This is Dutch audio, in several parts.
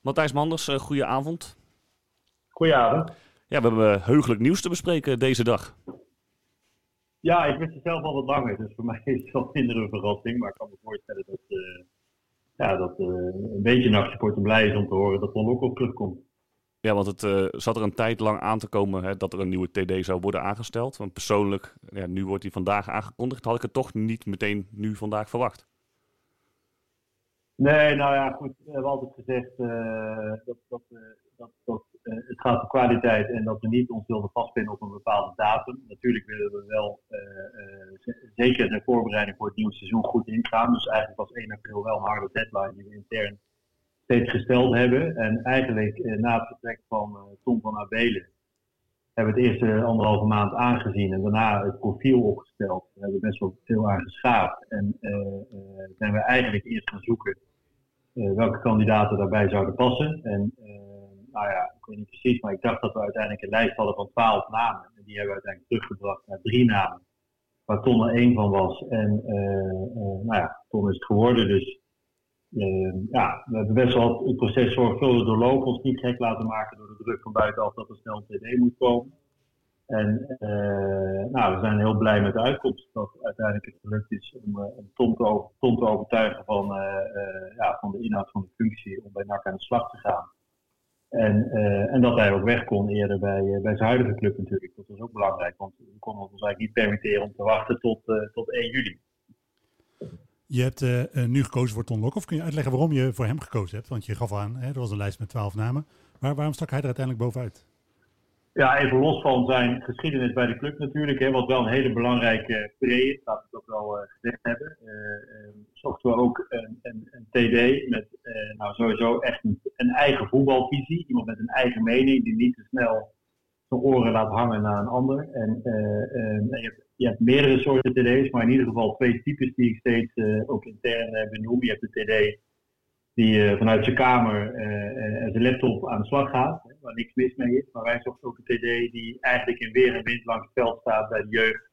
Matthijs Manders, uh, goeie avond. Goedenavond. Ja, we hebben heugelijk nieuws te bespreken deze dag. Ja, ik wist het zelf al wat langer, dus voor mij is het wel minder een verrassing. Maar ik kan me voorstellen dat, uh, ja, dat uh, een beetje nachtsupporter blij is om te horen dat Ton Lokhoff terugkomt. Ja, want het uh, zat er een tijd lang aan te komen hè, dat er een nieuwe TD zou worden aangesteld. Want persoonlijk, ja, nu wordt die vandaag aangekondigd, had ik het toch niet meteen nu vandaag verwacht. Nee, nou ja, goed. We hebben altijd gezegd uh, dat, dat, uh, dat, dat uh, het gaat om kwaliteit en dat we niet ons wilden vastpinnen op een bepaalde datum. Natuurlijk willen we wel zeker de voorbereiding voor het nieuwe seizoen goed ingaan. Dus eigenlijk was 1 april wel een harde deadline die we intern steeds gesteld hebben. En eigenlijk na het vertrek van Tom van Abelen hebben we het eerste anderhalve maand aangezien en daarna het profiel opgesteld. We hebben best wel veel aan geschaafd. En zijn we eigenlijk eerst gaan zoeken welke kandidaten daarbij zouden passen. En uh, nou ja, ik weet niet precies, maar ik dacht dat we uiteindelijk een lijst hadden van twaalf namen. En die hebben we uiteindelijk teruggebracht naar drie namen, waar Ton er één van was. En uh, nou ja, Ton is het geworden. Dus ja, we hebben best wel het proces zorgvuldig doorlopen, ons niet gek laten maken door de druk van buitenaf dat er snel een TD moet komen. En uh, nou, we zijn heel blij met de uitkomst dat uiteindelijk het gelukt is om, uh, om Tom, te overtuigen van, uh, ja, van de inhoud van de functie om bij NAC aan de slag te gaan. En, en dat hij ook weg kon eerder bij, bij zijn huidige club natuurlijk. Dat was ook belangrijk, want we konden ons eigenlijk niet permitteren om te wachten tot, tot 1 juli. Je hebt nu gekozen voor Ton Lokhoff. Kun je uitleggen waarom je voor hem gekozen hebt? Want je gaf aan, hè, er was een lijst met twaalf namen. Maar waarom stak hij er uiteindelijk bovenuit? Ja, even los van zijn geschiedenis bij de club natuurlijk, hè, wat wel een hele belangrijke pre is, laat ik dat wel uh, gezegd hebben. Uh, zochten we ook een, een, TD met nou sowieso echt een, eigen voetbalvisie. Iemand met een eigen mening die niet te snel zijn oren laat hangen naar een ander. En je hebt, je, hebt, meerdere soorten TD's, maar in ieder geval twee types die ik steeds ook intern benoem. Je hebt de TD die vanuit zijn kamer en zijn laptop aan de slag gaat waar niks mis mee is. Maar wij zochten ook een TD die eigenlijk in weer en wind langs het veld staat bij de jeugd.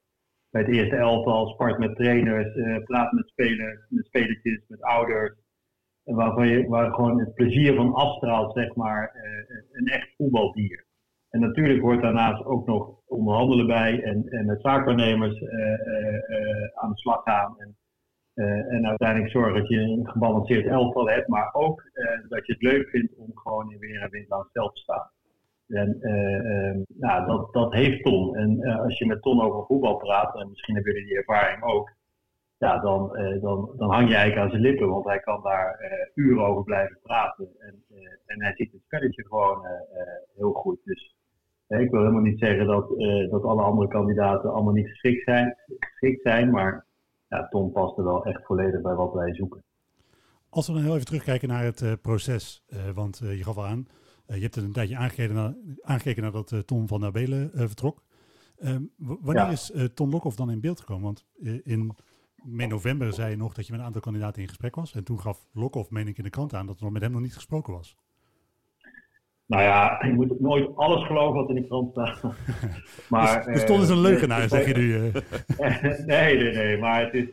Bij het eerste elftal, spart met trainers, praat met spelers, met spelertjes, met ouders. Waarvan je, waar gewoon het plezier van afstraalt, zeg maar, een echt voetbaldier. En natuurlijk hoort daarnaast ook nog onderhandelen bij en, en met zaakwaarnemers aan de slag gaan. En, en uiteindelijk zorgen dat je een gebalanceerd elftal hebt, maar ook dat je het leuk vindt om gewoon in weer en wind aan het veld te staan. En uh, nou, dat, dat heeft Ton. En als je met Ton over voetbal praat, en misschien hebben jullie die ervaring ook, ja, dan, dan, dan hang je eigenlijk aan zijn lippen, want hij kan daar uren over blijven praten. En, en hij ziet het spelletje gewoon heel goed. Dus ik wil helemaal niet zeggen dat, dat alle andere kandidaten allemaal niet geschikt zijn, geschikt zijn maar ja, Ton past er wel echt volledig bij wat wij zoeken. Als we dan heel even terugkijken naar het uh, proces, uh, want uh, je gaf al aan, je hebt het een tijdje aangekeken, naar, aangekeken nadat Tom van Nabelen vertrok. Ehm, wanneer ja. is Tom Lokhoff dan in beeld gekomen? Want in mei november zei je nog dat je met een aantal kandidaten in gesprek was. En toen gaf Lokhoff, meen ik in de krant aan, dat er met hem nog niet gesproken was. Nou ja, je moet nooit alles geloven wat in de krant staat. maar, dus, dus Ton is een leugenaar, zeg je nu. nee, nee, nee, maar het is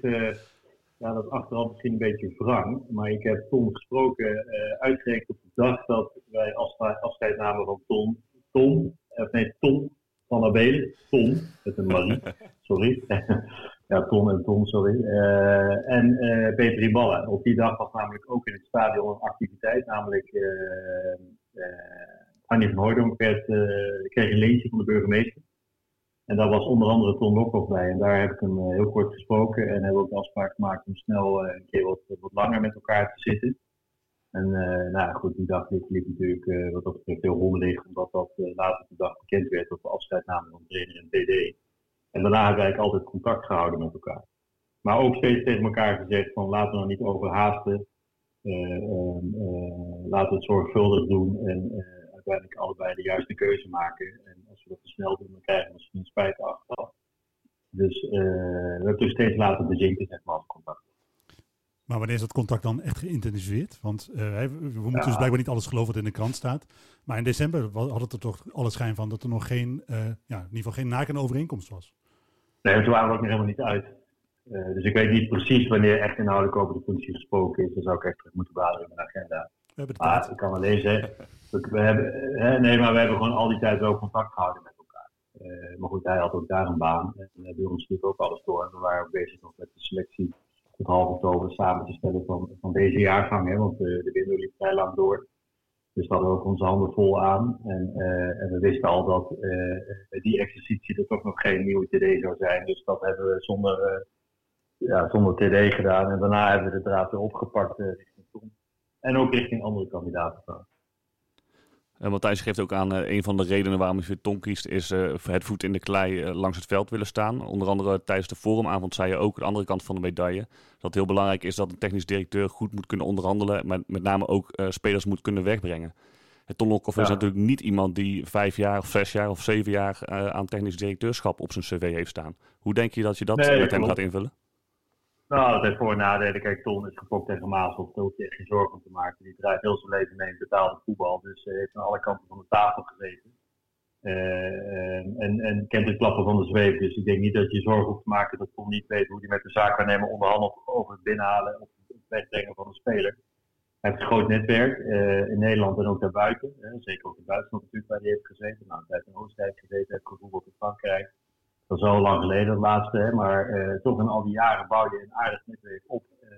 ja, dat is achteraf misschien een beetje wrang. Maar ik heb Tom gesproken, uh, uitgerekend op de dag dat wij afscheid, namen van Tom. Tom, of nee, Tom van Abelen. Tom, met een Marie, sorry. ja, Tom en Tom, sorry. Uh, en uh, Peter Riballa. Op die dag was namelijk ook in het stadion een activiteit, namelijk Annie van Hooydonk werd, kreeg een leentje van de burgemeester. En daar was onder andere Ton Lokhoff bij. En daar heb ik hem heel kort gesproken. En hebben ook een afspraak gemaakt om snel een keer wat, wat langer met elkaar te zitten. En nou goed, die dag liep natuurlijk uh, wat dat betreft heel rommelig, omdat dat later de dag bekend werd dat we afscheid namen van trainer en TD. En daarna hebben we eigenlijk altijd contact gehouden met elkaar. Maar ook steeds tegen elkaar gezegd van laten we nou niet overhaasten. Laten we het zorgvuldig doen en uiteindelijk allebei de juiste keuze maken. En als we dat te snel doen, dan krijgen we misschien spijt achteraf. Dus we hebben dus steeds laten bezinken, zeg maar, als contact. Maar wanneer is dat contact dan echt geïntensiveerd? Want uh, we moeten ja. dus blijkbaar niet alles geloven wat in de krant staat. Maar in december had het er toch alle schijn van dat er nog geen, uh, ja, in ieder geval geen nakende overeenkomst was. Nee, toen waren we ook nog helemaal niet uit. Uh, dus ik weet niet precies wanneer echt inhoudelijk over de functie gesproken is. Dan zou ik echt terug moeten bladeren in mijn agenda. We hebben tijd. ik kan alleen zeggen, we, we hebben, hè, nee, maar we hebben gewoon al die tijd wel contact gehouden met elkaar. Eh, maar goed, hij had ook daar een baan. En uh, bij ons natuurlijk ook alles door. We waren ook bezig nog met de selectie tot half oktober samen te stellen van, van deze jaargang. Hè, want de, de winter liep vrij lang door. Dus we hadden ook onze handen vol aan. En, uh, en we wisten al dat uh, die exercitie er toch nog geen nieuwe TD zou zijn. Dus dat hebben we zonder, ja, zonder TD gedaan. En daarna hebben we de draad weer opgepakt richting Tom. En ook richting andere kandidaten. En Matthijs geeft ook aan, uh, een van de redenen waarom hij voor Tom kiest, is uh, het voet in de klei langs het veld willen staan. Onder andere tijdens de forumavond zei je ook, de andere kant van de medaille, dat het heel belangrijk is dat een technisch directeur goed moet kunnen onderhandelen, maar met name ook spelers moet kunnen wegbrengen. Het Ton ja. is natuurlijk niet iemand die vijf jaar of zes jaar of zeven jaar aan technisch directeurschap op zijn cv heeft staan. Hoe denk je dat je dat nee, met hem gaat invullen? Nou, dat heeft voor- en nadelen. Kijk, Ton is gefokt tegen Maasel. Daar hoef je echt geen zorgen om te maken. Die draait heel zijn leven mee in betaalde voetbal. Dus hij heeft aan alle kanten van de tafel gezeten. Uh, en, en kent het klappen van de zweep. Dus ik denk niet dat je zorgen hoeft te maken dat Ton niet weet hoe hij met de zaakwaarnemer onderhandelt over het binnenhalen of het wegbrengen van een speler. Hij heeft een groot netwerk uh, in Nederland en ook daarbuiten. Zeker ook in Duitsland natuurlijk waar hij heeft gezeten. Nou, hij heeft in Oostenrijk gezeten, heeft in Frankrijk dat is al lang geleden, het laatste, hè, maar uh, toch in al die jaren bouw je een aardig netwerk op. Uh,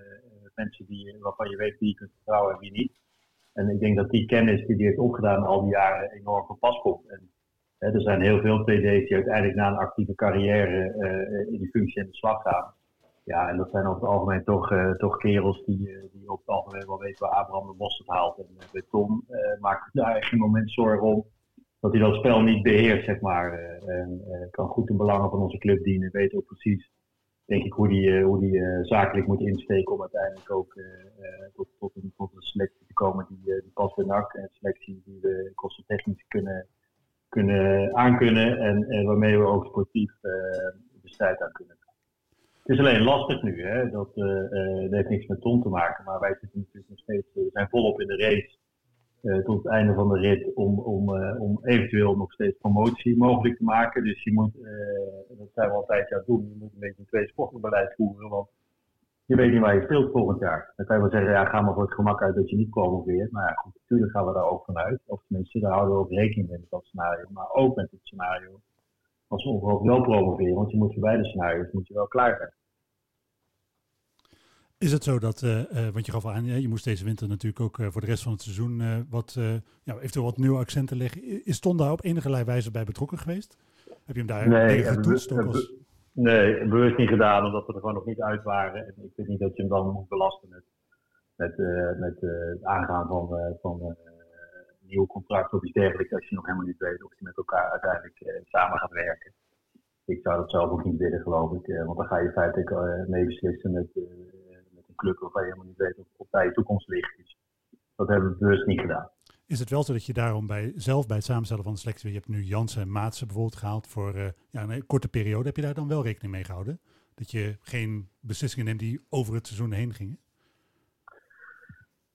mensen die, waarvan je weet wie je kunt vertrouwen en wie niet. En ik denk dat die kennis die hij heeft opgedaan al die jaren enorm van pas komt. En, hè, er zijn heel veel TD's die uiteindelijk na een actieve carrière uh, in die functie in de slag gaan. Ja, en dat zijn over het algemeen toch, toch kerels die, die op het algemeen wel weten waar Abraham de het haalt. En bij Tom maakt daar geen moment zorgen om dat hij dat spel niet beheerst, zeg maar. en uh, kan goed de belangen van onze club dienen. Weet ook precies, denk ik, hoe die, uh, hoe die zakelijk moet insteken om uiteindelijk ook tot, tot, een, tot selectie te komen die, die past bij NAC. Een selectie die we kostentechnisch kunnen, kunnen aankunnen en waarmee we ook sportief de strijd aan kunnen. Het is alleen lastig nu, hè? Dat, dat heeft niks met Ton te maken, maar wij zitten natuurlijk nog steeds, we zijn volop in de race. Uh, tot het einde van de rit om, om, uh, om eventueel nog steeds promotie mogelijk te maken. Dus je moet, uh, dat zijn we altijd aan het doen, je moet een beetje een twee sportenbeleid voeren, want je weet niet waar je speelt volgend jaar. Dan kan je wel zeggen, ja, ga maar voor het gemak uit dat je niet promoveert. Maar ja, goed, natuurlijk gaan we daar ook vanuit. Of tenminste, daar houden we ook rekening mee met dat scenario. Maar ook met het scenario als we ongeveer wel promoveren, want je moet voor beide scenario's moet je wel klaar zijn. Is het zo dat, uh, uh, want je gaf al aan, je moest deze winter natuurlijk ook uh, voor de rest van het seizoen wat, ja, eventueel wat nieuwe accenten leggen. Is Ton daar op enige wijze bij betrokken geweest? Heb je hem daar nee, getoetst? Als... Nee, bewust niet gedaan, omdat we er gewoon nog niet uit waren. En ik vind niet dat je hem dan moet belasten met, met, met het aangaan van, van nieuwe contracten of iets dergelijks, als je nog helemaal niet weet of je met elkaar uiteindelijk samen gaat werken. Ik zou dat zelf ook niet willen, geloof ik. want dan ga je feitelijk mee beslissen met club waarvan je helemaal niet weet of, of daar je toekomst ligt. Dus dat hebben we bewust niet gedaan. Is het wel zo dat je daarom bij, zelf bij het samenstellen van de selectie, je hebt nu Jansen en Maatsen bijvoorbeeld gehaald voor uh, ja, een korte periode, heb je daar dan wel rekening mee gehouden? Dat je geen beslissingen neemt die over het seizoen heen gingen?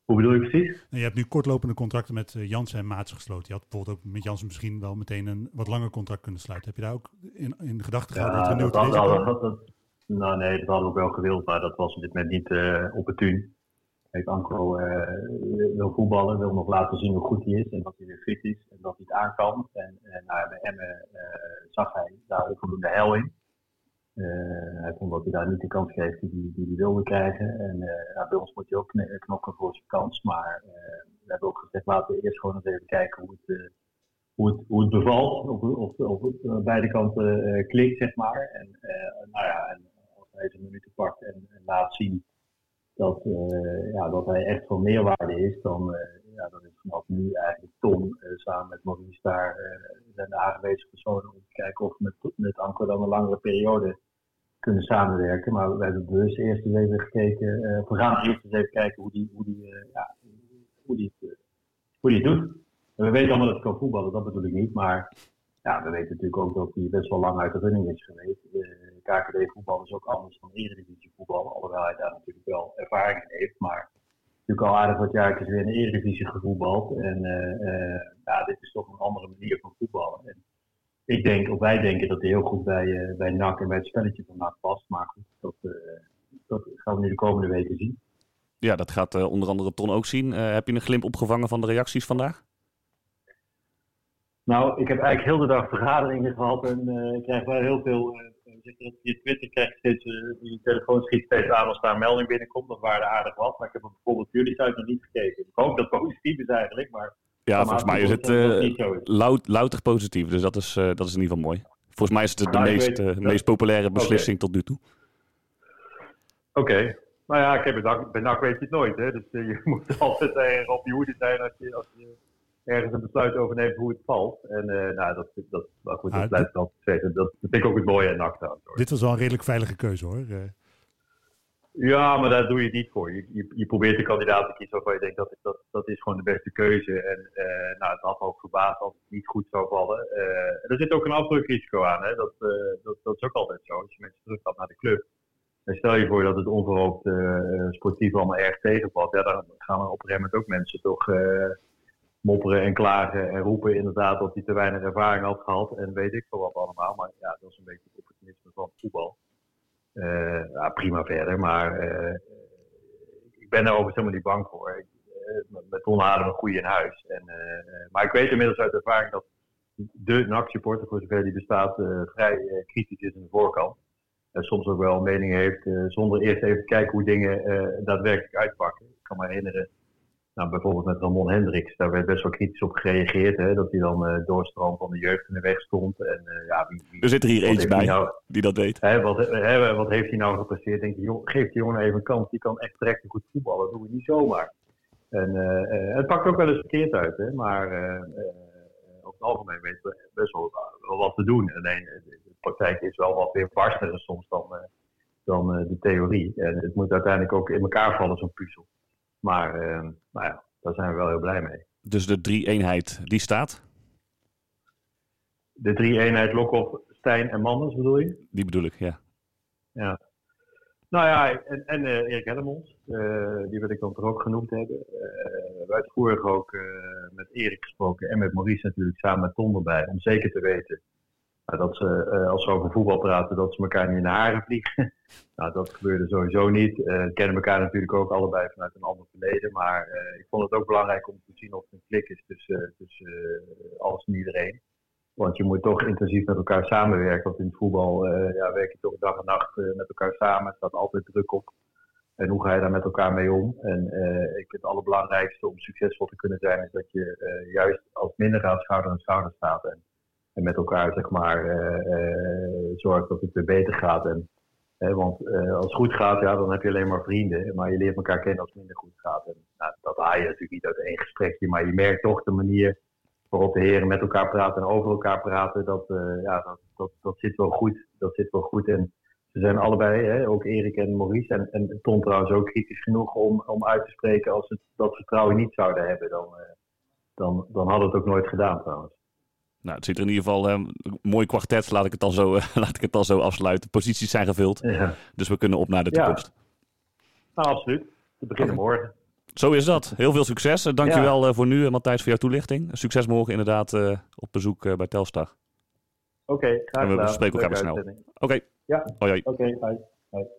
Hoe bedoel je precies? Nou, je hebt nu kortlopende contracten met uh, Jansen en Maatsen gesloten. Je had bijvoorbeeld ook met Jansen misschien wel meteen een wat langer contract kunnen sluiten. Heb je daar ook in, in gedachten ja, dat, dat, Nou nee, dat hadden we ook wel gewild, maar dat was op dit moment niet uh, opportun. Kijk, Anko uh, wil voetballen, wil nog laten zien hoe goed hij is en dat hij weer fit is en dat hij het aan kan. En, en nou, bij Emmen uh, zag hij daar ook voldoende hel in. hij vond dat hij daar niet de kans kreeg die hij wilde krijgen. En bij ons moet hij ook knokken voor zijn kans, maar we hebben ook gezegd laten we eerst gewoon eens even kijken hoe het, hoe het, hoe het bevalt, of, of, of het beide kanten klikt, zeg maar. En nou ja, en minuten pakt en, en laat zien dat, uh, ja, dat hij echt van meerwaarde is, dan, uh, ja, is vanaf nu eigenlijk Tom uh, samen met Maurice daar zijn de aangewezen personen om te kijken of we met, met Anko dan een langere periode kunnen samenwerken. Maar we hebben bewust eerst eens even gekeken, we gaan eerst eens even kijken hoe die, hoe die, ja, hoe die, het, hoe die het doet. We weten allemaal dat hij kan voetballen, dat bedoel ik niet, maar ja, we weten natuurlijk ook dat hij best wel lang uit de running is geweest. KKD-voetbal is ook anders dan Eredivisie-voetbal, alhoewel hij daar natuurlijk wel ervaring in heeft. Maar natuurlijk al aardig wat jaartjes weer in de Eredivisie gevoetbald. En uh, uh, ja, dit is toch een andere manier van voetballen. En ik denk, of wij denken dat hij heel goed bij, uh, bij NAC en bij het spelletje van NAC past. Maar goed, dat, dat gaan we nu de komende weken zien. Ja, dat gaat onder andere Ton ook zien. heb je een glimp opgevangen van de reacties vandaag? Nou, ik heb eigenlijk heel de dag vergaderingen gehad en ik krijg wel heel veel je Twitter krijgt steeds, uh, die telefoon schiet steeds aan als daar een melding binnenkomt. Dat waarde aardig wat. Maar ik heb bijvoorbeeld jullie site nog niet gekeken. Ik hoop dat het positief is eigenlijk. Maar ja, volgens mij is het uh, louter positief. Dus dat is, uh, dat is in ieder geval mooi. Volgens mij is het de nou, meest, weet, meest populaire beslissing tot nu toe. Oké. Okay. Nou ja, ik heb bij NAC weet je het nooit. Hè? Dus je moet altijd op je hoede zijn als je, als je ergens een besluit over neemt hoe het valt. En uh, nou, dat, dat, dat, goed, dat blijft altijd steeds. Dat, vind ik ook het mooie en NAC Dit was wel een redelijk veilige keuze hoor. Eh. Ja, maar daar doe je het niet voor. Je, je, je, probeert de kandidaat te kiezen waarvan je denkt dat, dat, dat is gewoon de beste keuze. En uh, nou, het had ook verbaasd als het niet goed zou vallen. Uh, er zit ook een afdrukrisico aan. Hè? Dat, uh, dat, dat is ook altijd zo. Als je mensen terug gaat naar de club. En stel je voor dat het onverhoopt sportief allemaal erg tegenvalt. Ja, dan gaan er op een gegeven moment ook mensen toch mopperen en klagen en roepen inderdaad dat hij te weinig ervaring had gehad en weet ik veel wat allemaal. Maar ja, dat is een beetje het opportunisme van voetbal. Uh, ja, prima verder, maar uh, ik ben daar overigens helemaal niet bang voor. Ik, uh, met Ton hadden we een goede in huis. En, maar ik weet inmiddels uit ervaring dat de NAC-supporter, voor zover die bestaat, vrij kritisch is in de voorkant. En soms ook wel een mening heeft, zonder eerst even te kijken hoe dingen daadwerkelijk uitpakken. Ik kan me herinneren nou, bijvoorbeeld met Ramon Hendricks, daar werd best wel kritisch op gereageerd. Hè, dat hij dan uh, doorstroom van de jeugd in de weg stond. En, uh, ja, wie, wie, er zit er hier eentje bij nou, die dat weet. Hè, wat, hè, wat heeft hij nou gepresteerd? Denk je, geef die jongen even een kans. Die kan echt direct goed voetballen. Dat doe je niet zomaar. En uh, het pakt ook wel eens verkeerd uit. Hè, maar over het algemeen weten we best wel, wel wat te doen. Alleen de praktijk is wel wat weer barster soms dan, dan de theorie. En het moet uiteindelijk ook in elkaar vallen, zo'n puzzel. Maar uh, nou ja, daar zijn we wel heel blij mee. Dus de drie-eenheid, die staat? De drie-eenheid Lokhoff, Stijn en Manders bedoel je? Die bedoel ik, ja. Ja. Nou ja, en, en uh, Erik Hellemons, uh, die wil ik dan toch ook genoemd hebben. Uh, we hebben vorig ook met Erik gesproken en met Maurice natuurlijk samen met Ton erbij. Om zeker te weten dat ze, uh, als ze over voetbal praten, dat ze elkaar niet in de haren vliegen. nou, dat gebeurde sowieso niet. Uh, kennen elkaar natuurlijk ook allebei vanuit een ander verleden. Maar uh, ik vond het ook belangrijk om te zien of er een klik is tussen, tussen alles en iedereen. Want je moet toch intensief met elkaar samenwerken. Want in het voetbal ja, werk je toch dag en nacht met elkaar samen. Er staat altijd druk op. En hoe ga je daar met elkaar mee om? En ik het allerbelangrijkste om succesvol te kunnen zijn, is dat je juist als minder schouder aan schouder staat. En, en met elkaar zeg maar uh, zorgt dat het weer beter gaat. En, want als het goed gaat, ja, dan heb je alleen maar vrienden. Maar je leert elkaar kennen als het minder goed gaat. En nou, dat haal je natuurlijk niet uit één gesprekje. Maar je merkt toch de manier waarop de heren met elkaar praten en over elkaar praten. Dat, ja, dat, dat, dat zit wel goed. Dat zit wel goed. En ze zijn allebei, hè, ook Erik en Maurice en, en Ton trouwens ook kritisch genoeg om, om uit te spreken als ze dat vertrouwen niet zouden hebben. Dan, dan, dan hadden we het ook nooit gedaan trouwens. Nou, het ziet er in ieder geval een eh, mooi kwartet, laat ik het dan zo, laat ik het dan zo afsluiten. Posities zijn gevuld, ja. dus we kunnen op naar de toekomst. Nou, absoluut. We beginnen morgen. Zo is dat. Heel veel succes. Eh, dankjewel ja. Eh, voor nu, Matthijs, voor jouw toelichting. Succes morgen inderdaad op bezoek bij Telstar. Oké, okay, graag gedaan. En we spreken elkaar weer snel. Oké. Okay. Ja. Hoi, hoi. Oké, bye.